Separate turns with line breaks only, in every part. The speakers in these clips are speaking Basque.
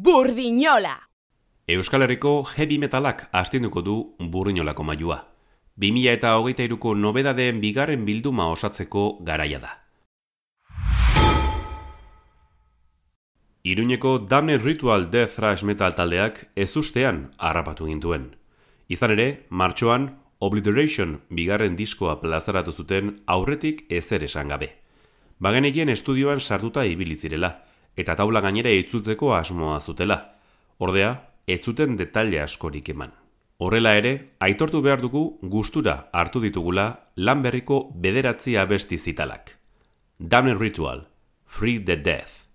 Burdinola!
Euskal Herriko heavy metalak astinduko du burrinolako mailua. 2000 eta hogeita iruko nobedadeen bigarren bilduma osatzeko garaia da. Iruñeko Damned Ritual Death Thrash Metal taldeak ez ustean harrapatu gintuen. Izan ere, martxoan Obliteration bigarren diskoa plazaratu zuten aurretik ezer esan gabe. Bagenekien estudioan sartuta ibilizirela, eta taula gainera itzultzeko asmoa zutela. Ordea, ez zuten detalle askorik eman. Horrela ere, aitortu behar dugu gustura hartu ditugula lan berriko bederatzi abesti zitalak. Damned Ritual, Free the Death.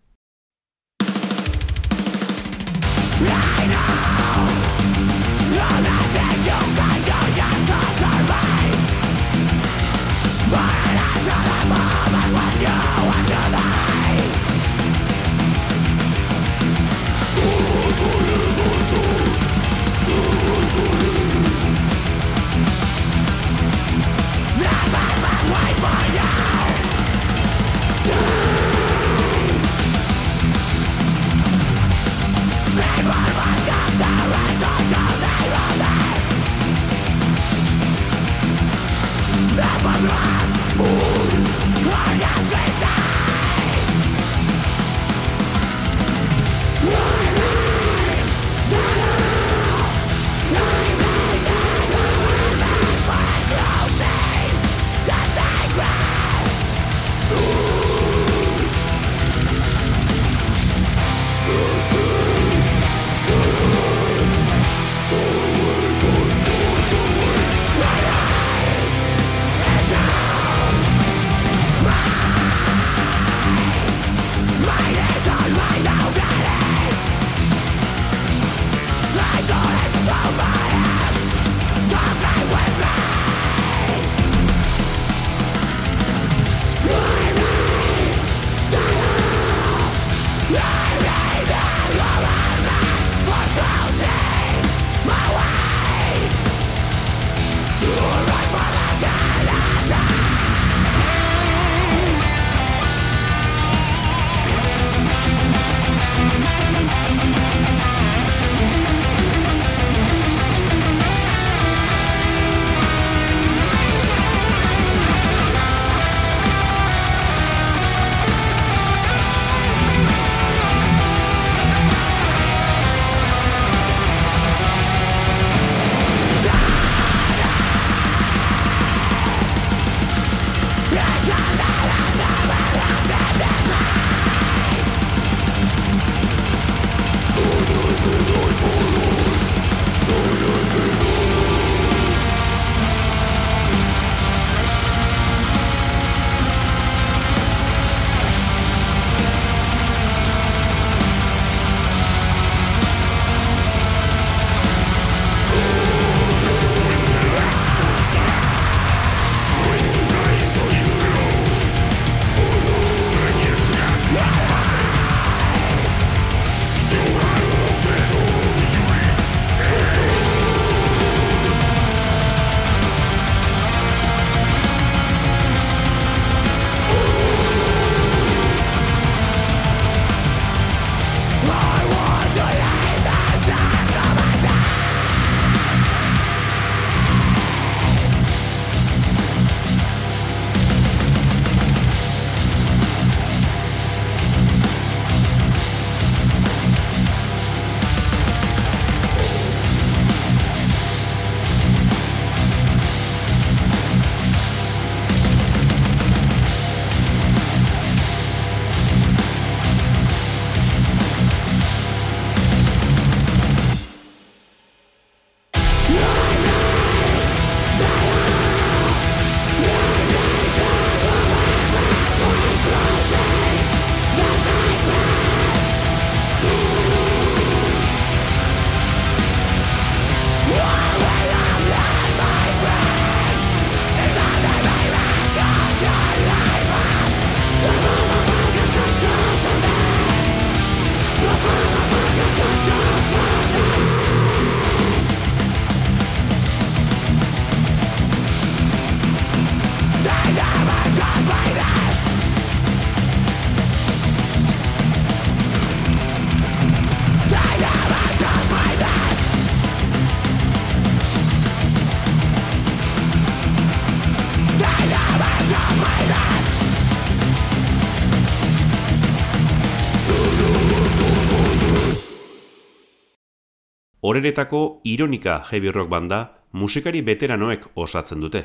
Horeretako ironika heavy rock banda musikari veteranoek osatzen dute.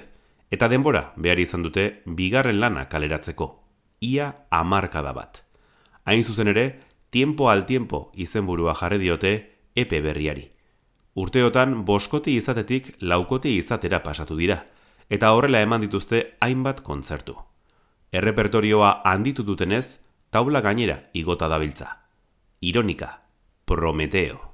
Eta denbora behar izan dute bigarren lana kaleratzeko. Ia amarkada bat. Hain zuzen ere, tiempo al tiempo izenburua jarri diote epe berriari. Urteotan boskoti izatetik laukoti izatera pasatu dira, eta horrela eman dituzte hainbat kontzertu. Errepertorioa handitu dutenez, taula gainera igota dabiltza. Ironika, Prometeo.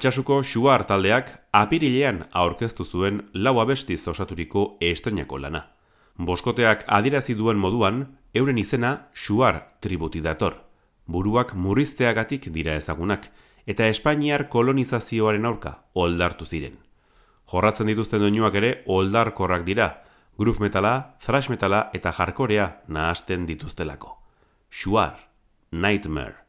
Altsasuko Xuar taldeak apirilean aurkeztu zuen lau abestiz osaturiko estrenako lana. Boskoteak adirazi duen moduan, euren izena Xuar tributi dator. Buruak murrizteagatik dira ezagunak, eta Espainiar kolonizazioaren aurka oldartu ziren. Jorratzen dituzten doinuak ere oldarkorrak dira, groove metala, thrash metala eta jarkorea nahasten dituztelako. Xuar, Nightmare.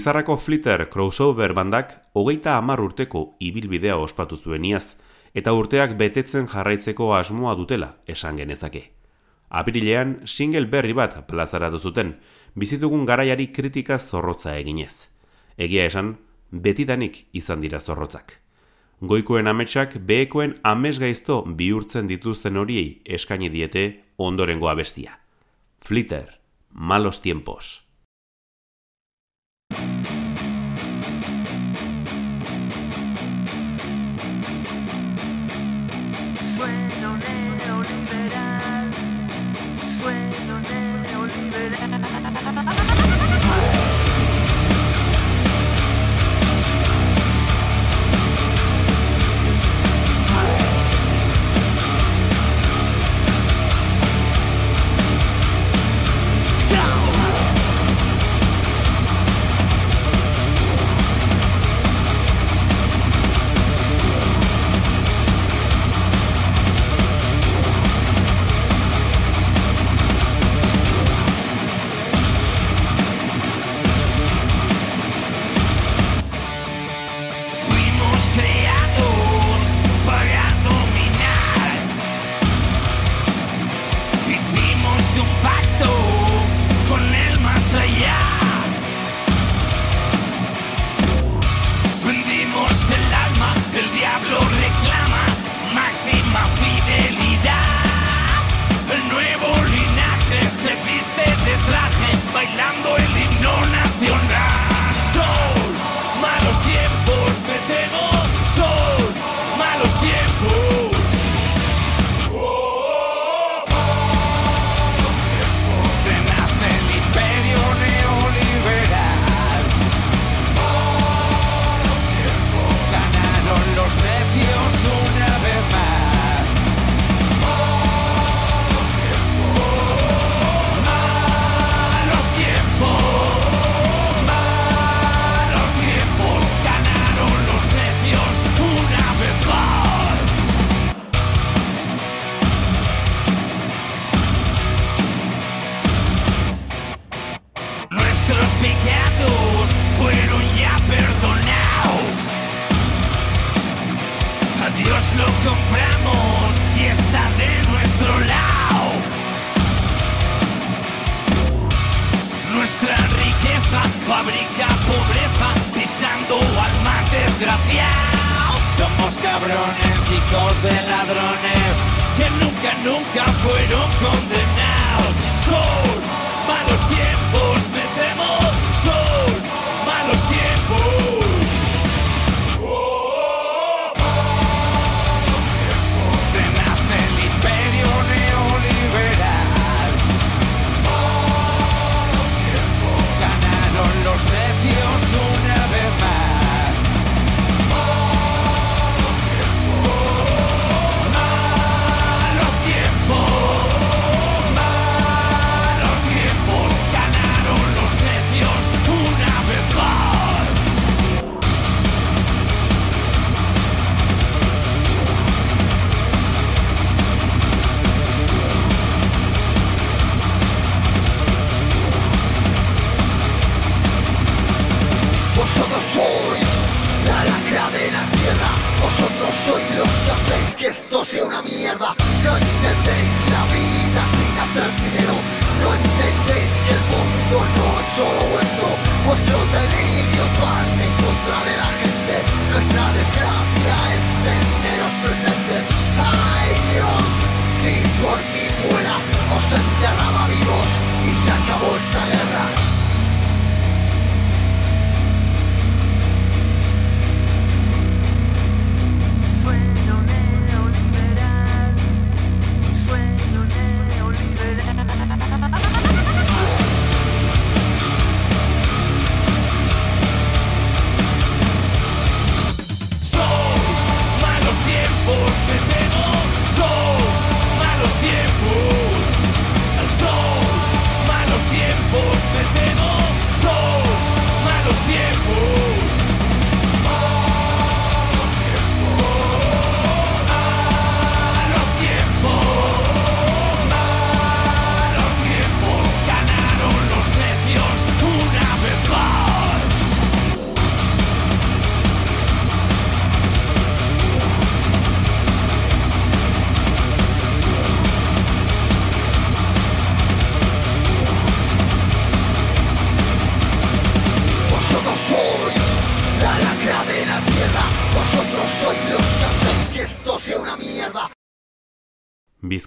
Lizarrako Flitter crossover bandak hogeita hamar urteko ibilbidea ospatu zuen iaz, eta urteak betetzen jarraitzeko asmoa dutela esan genezake. Aprilean single berri bat plazaratu zuten, bizitugun garaiari kritika zorrotza eginez. Egia esan, betidanik izan dira zorrotzak. Goikoen ametsak behekoen amesgaizto bihurtzen dituzten horiei eskaini diete ondorengo abestia. Flitter, malos tiempos.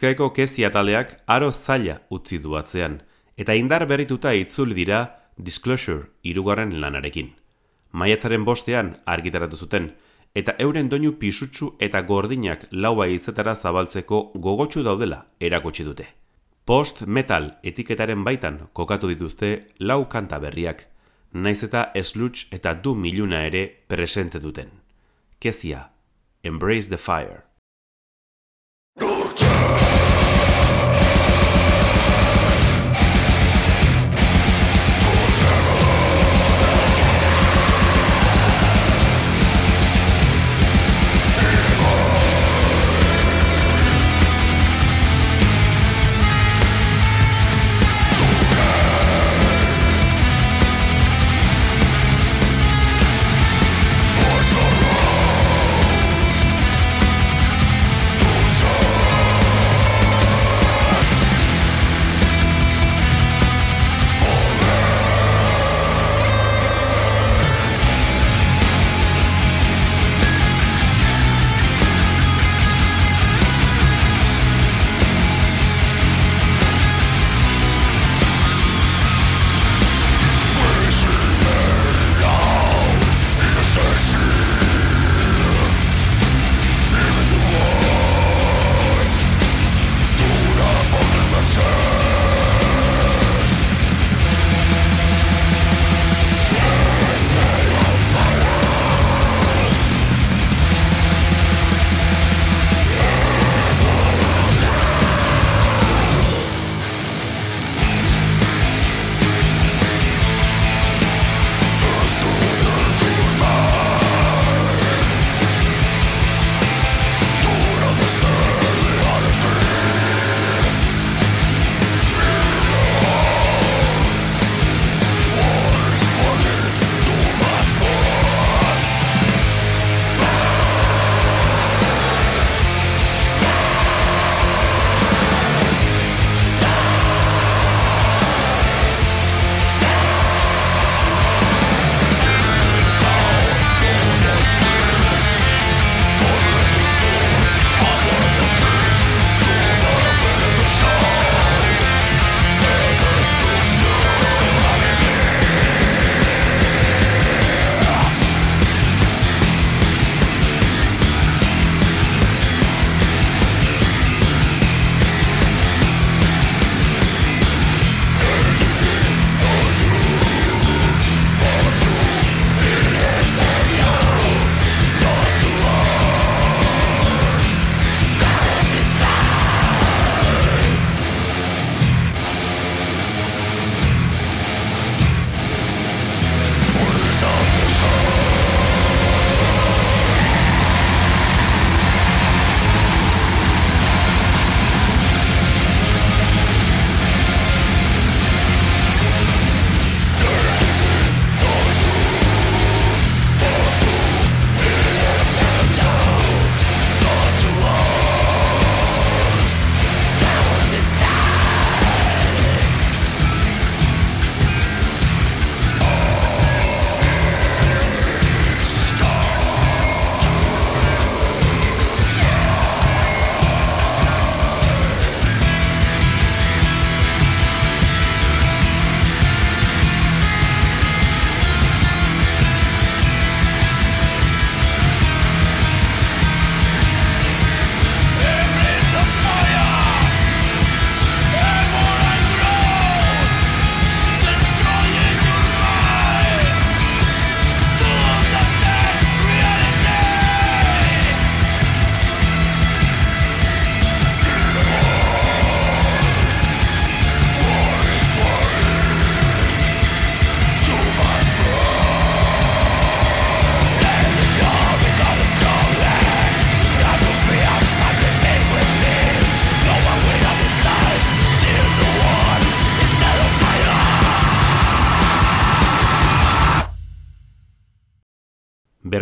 Bizkaiko kezia taleak aro zaila utzi du atzean, eta indar berrituta itzuli dira Disclosure irugarren lanarekin. Maiatzaren bostean argitaratu zuten, eta euren doinu pisutsu eta gordinak laua izetara zabaltzeko gogotsu daudela erakutsi dute. Post metal etiketaren baitan kokatu dituzte lau kanta berriak, naiz eta esluts eta du miluna ere presente duten. Kezia, Embrace the Fire.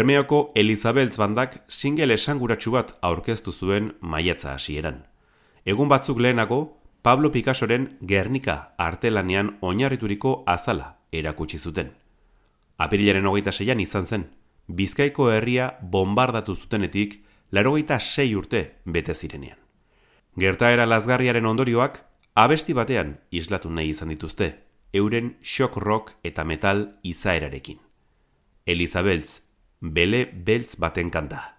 Bermeoko Elizabeth bandak single esanguratsu bat aurkeztu zuen maiatza hasieran. Egun batzuk lehenago, Pablo Picassoren Gernika artelanean oinarrituriko azala erakutsi zuten. Apirilaren hogeita seian izan zen, Bizkaiko herria bombardatu zutenetik larogeita sei urte bete zirenean.
Gertaera lazgarriaren ondorioak abesti batean islatu nahi izan dituzte, euren shock rock eta metal izaerarekin. Elizabeltz, bele beltz baten kanta.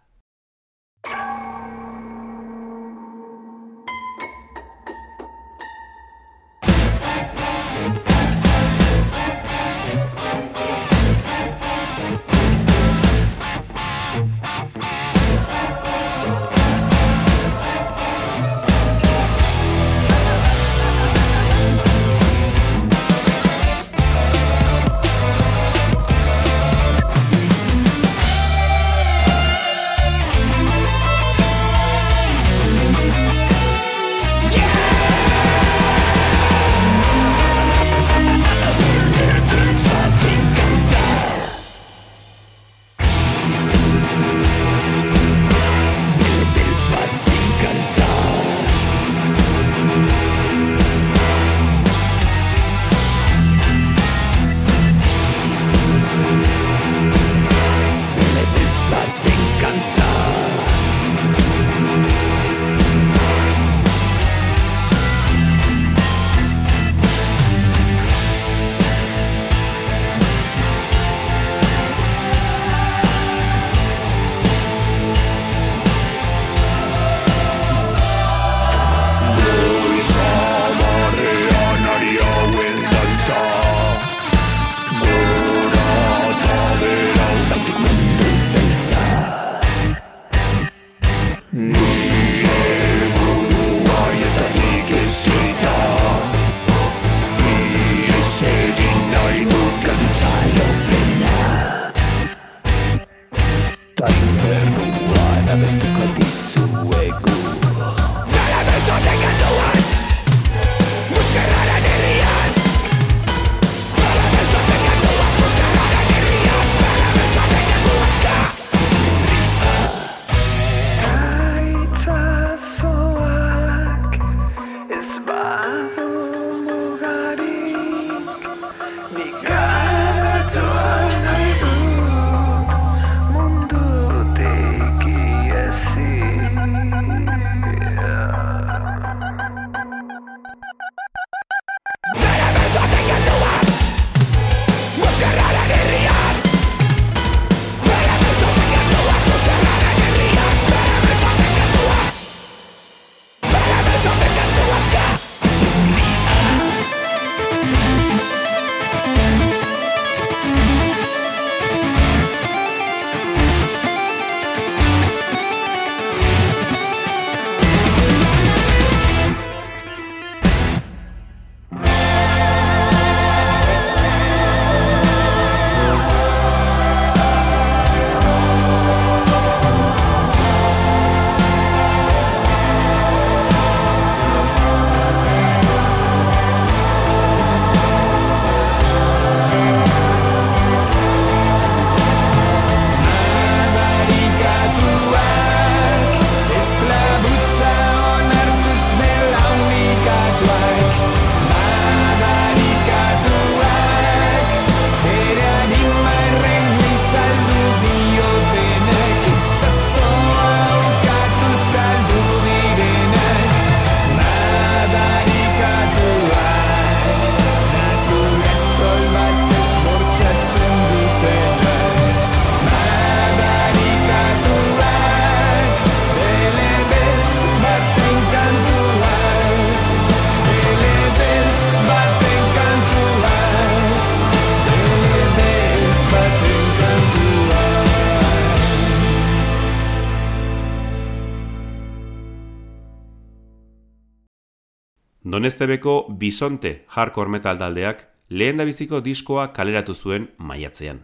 Donestebeko Bisonte hardcore metal taldeak lehen da biziko diskoa kaleratu zuen maiatzean.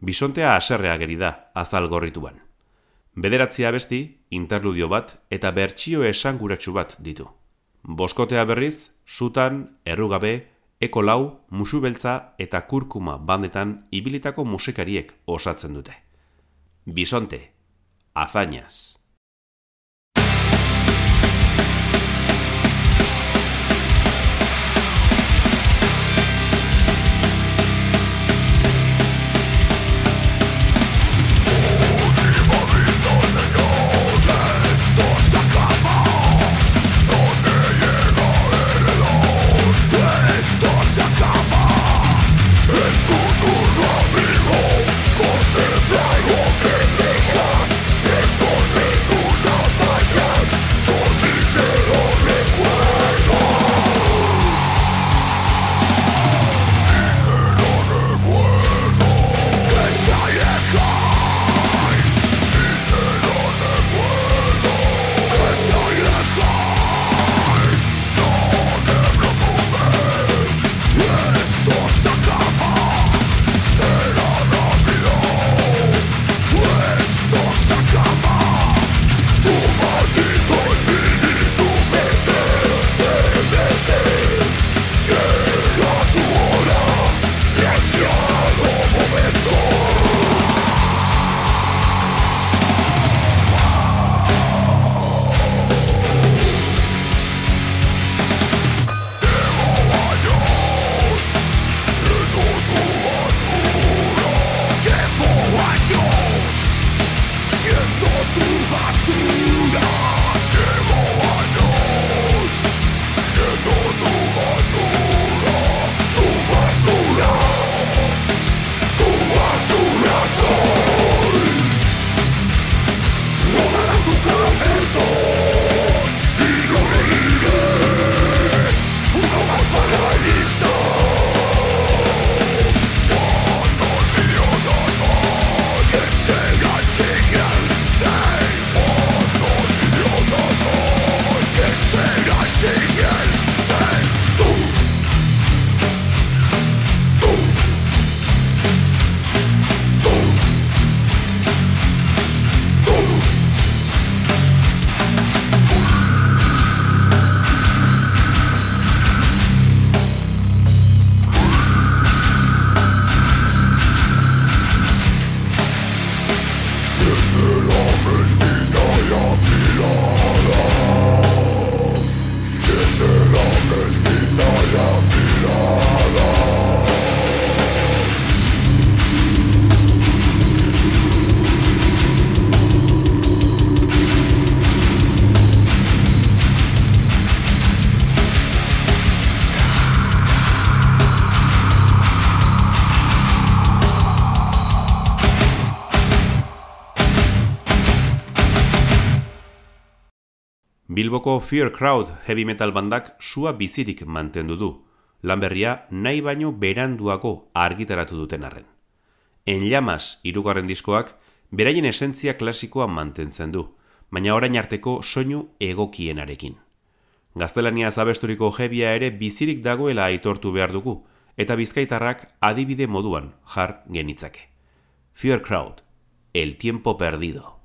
Bisontea aserrea geri da azal gorrituan. Bederatzia besti, interludio bat eta bertsio esanguratsu bat ditu. Boskotea berriz, sutan, errugabe, eko lau, musu beltza eta kurkuma bandetan ibilitako musikariek osatzen dute. Bisonte, azainaz.
Bilboko Fear Crowd heavy metal bandak sua bizirik mantendu du, lanberria nahi baino beranduago argitaratu duten arren. En llamas irugarren diskoak, beraien esentzia klasikoa mantentzen du, baina orain arteko soinu egokienarekin. Gaztelania zabesturiko jebia ere bizirik dagoela aitortu behar dugu, eta bizkaitarrak adibide moduan jar genitzake. Fear Crowd, El Tiempo Perdido.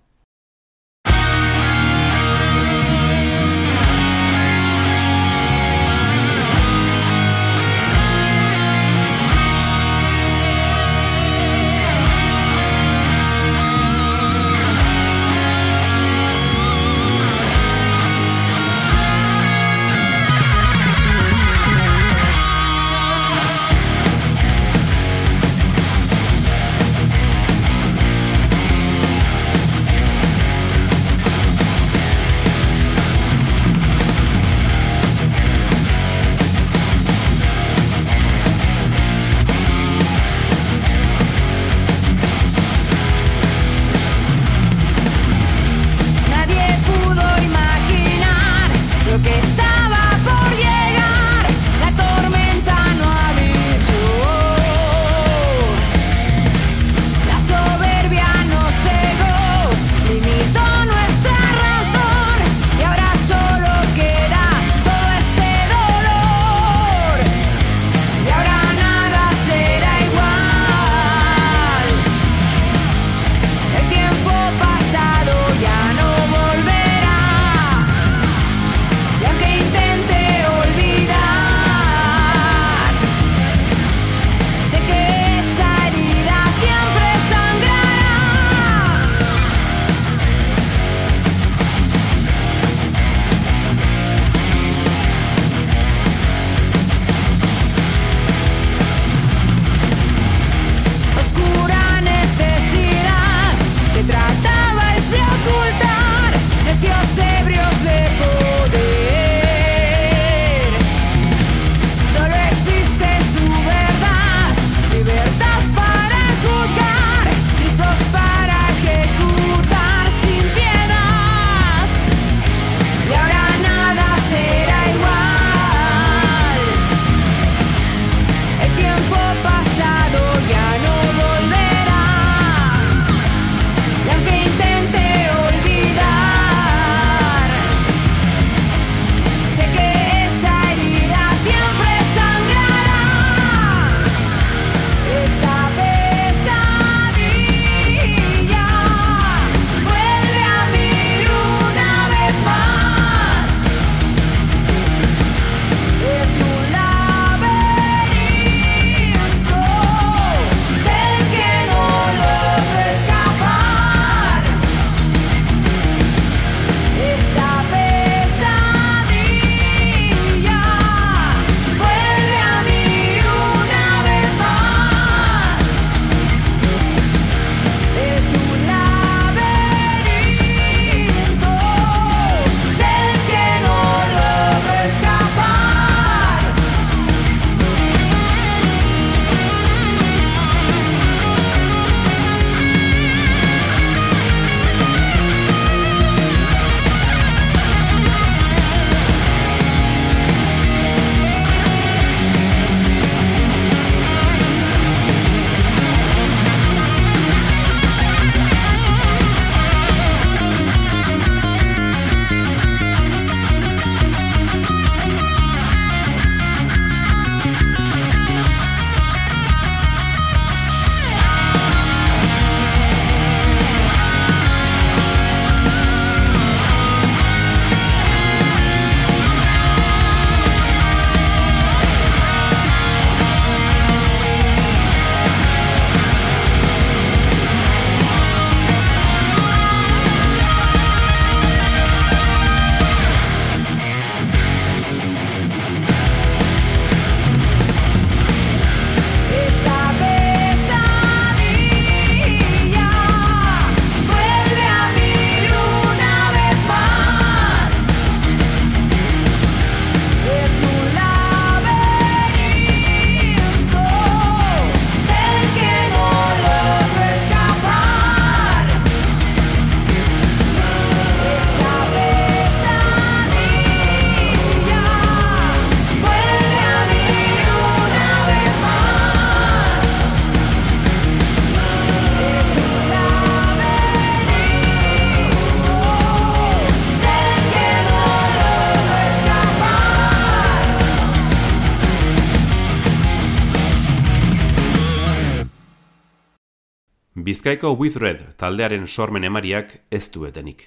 Bizkaiko With taldearen sormen emariak ez duetenik.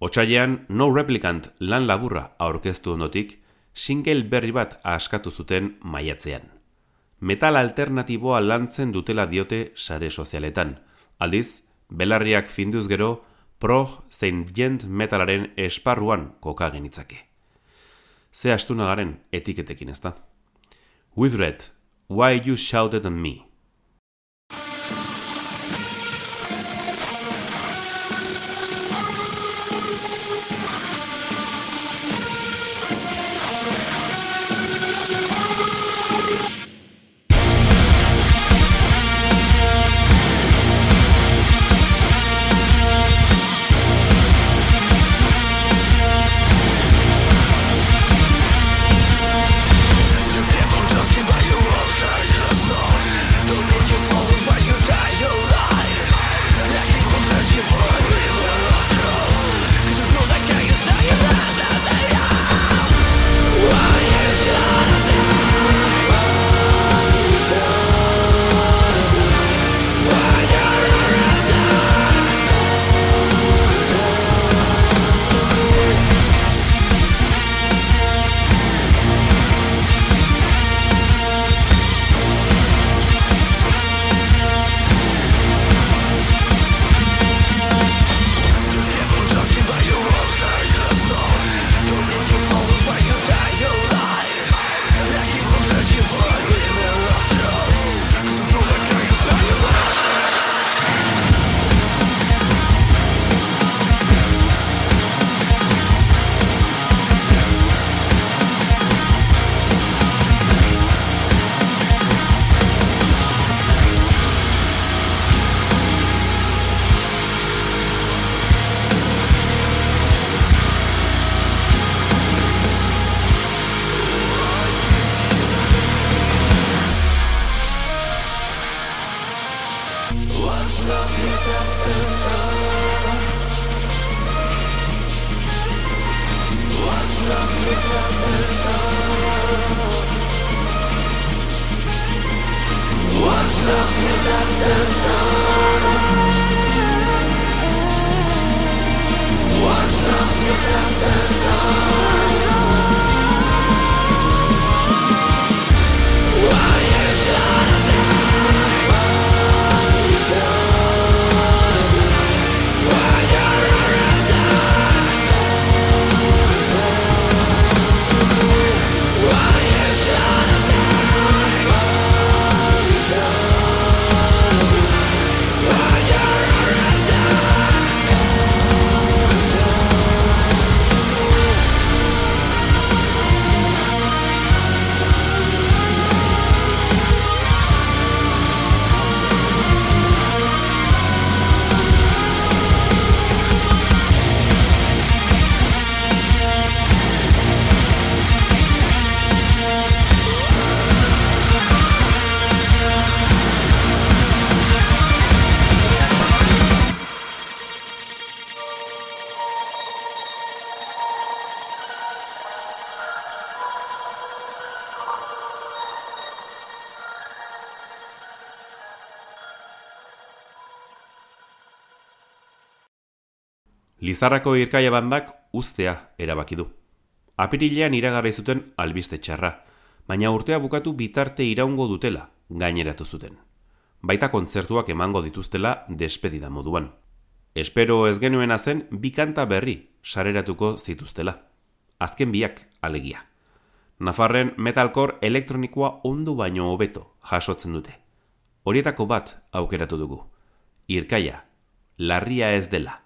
Otsailean No Replicant lan laburra aurkeztu ondotik, single berri bat askatu zuten maiatzean. Metal alternatiboa lantzen dutela diote sare sozialetan. Aldiz, belarriak finduz gero, prog zein gent metalaren esparruan koka genitzake. Ze astuna garen etiketekin ezta. With Red, Why You Shouted on Me. Lizarrako irkaia bandak ustea erabaki du. Apirilean iragarri zuten albiste txarra, baina urtea bukatu bitarte iraungo dutela gaineratu zuten. Baita kontzertuak emango dituztela despedida moduan. Espero ez genuena zen bi kanta berri sareratuko zituztela. Azken biak alegia. Nafarren metalkor elektronikoa ondu baino hobeto jasotzen dute. Horietako bat aukeratu dugu. Irkaia, larria ez dela.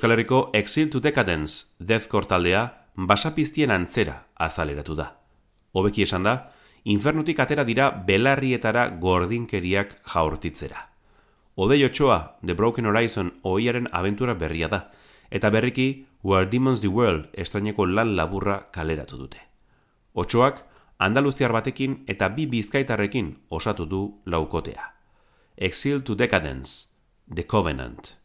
Euskal Herriko Exil to Decadence Deathcore taldea basapiztien antzera azaleratu da. Hobeki esan da, infernutik atera dira belarrietara gordinkeriak jaurtitzera. Odei otxoa, The Broken Horizon oiaren abentura berria da, eta berriki Where Demons the World estraineko lan laburra kaleratu dute. Otxoak, Andaluziar batekin eta bi bizkaitarrekin osatu du laukotea. Exil to Decadence, The Covenant.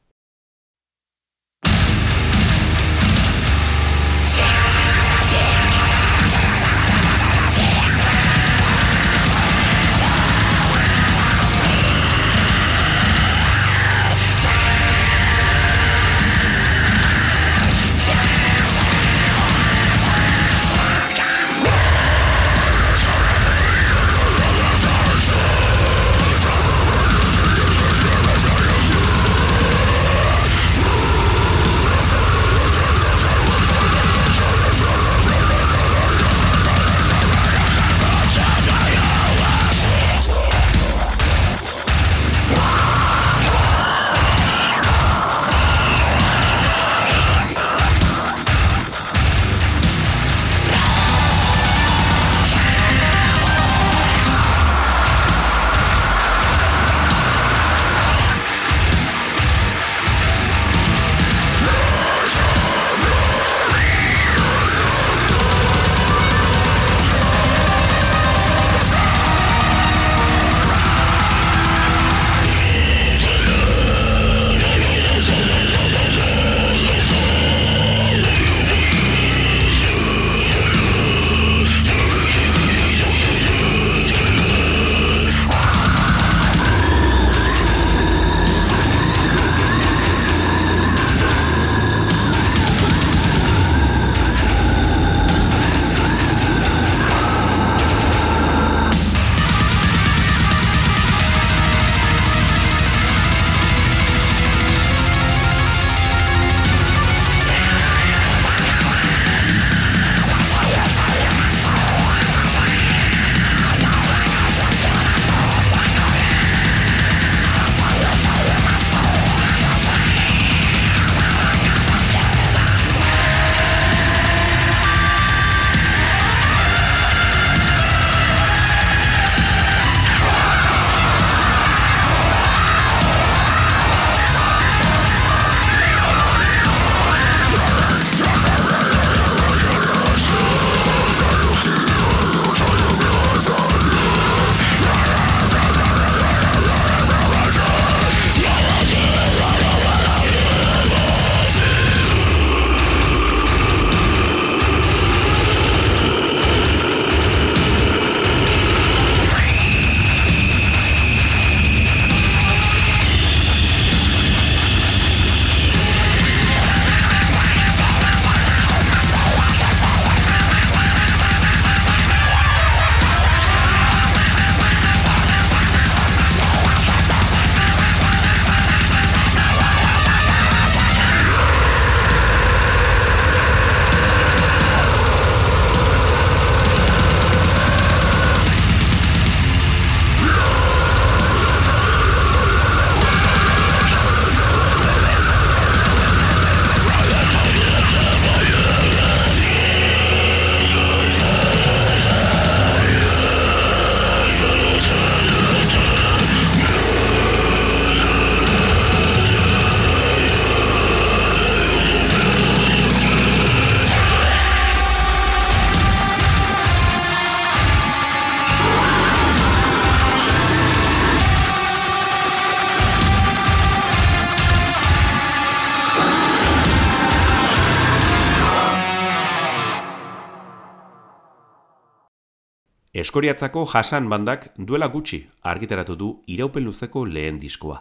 Eskoriatzako jasan bandak duela gutxi argitaratu du iraupen luzeko lehen diskoa.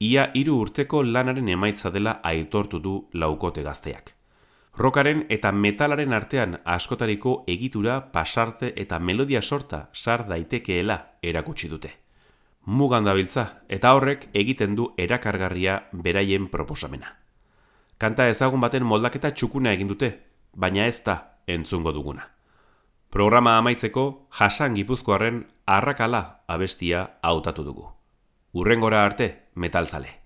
Ia hiru urteko lanaren emaitza dela aitortu du laukote gazteak. Rokaren eta metalaren artean askotariko egitura, pasarte eta melodia sorta sar daitekeela erakutsi dute. Mugan dabiltza eta horrek egiten du erakargarria beraien proposamena. Kanta ezagun baten moldaketa txukuna egin dute, baina ez da entzungo duguna. Programa amaitzeko jasan gipuzkoaren arrakala abestia hautatu dugu. Urrengora arte, metalzale.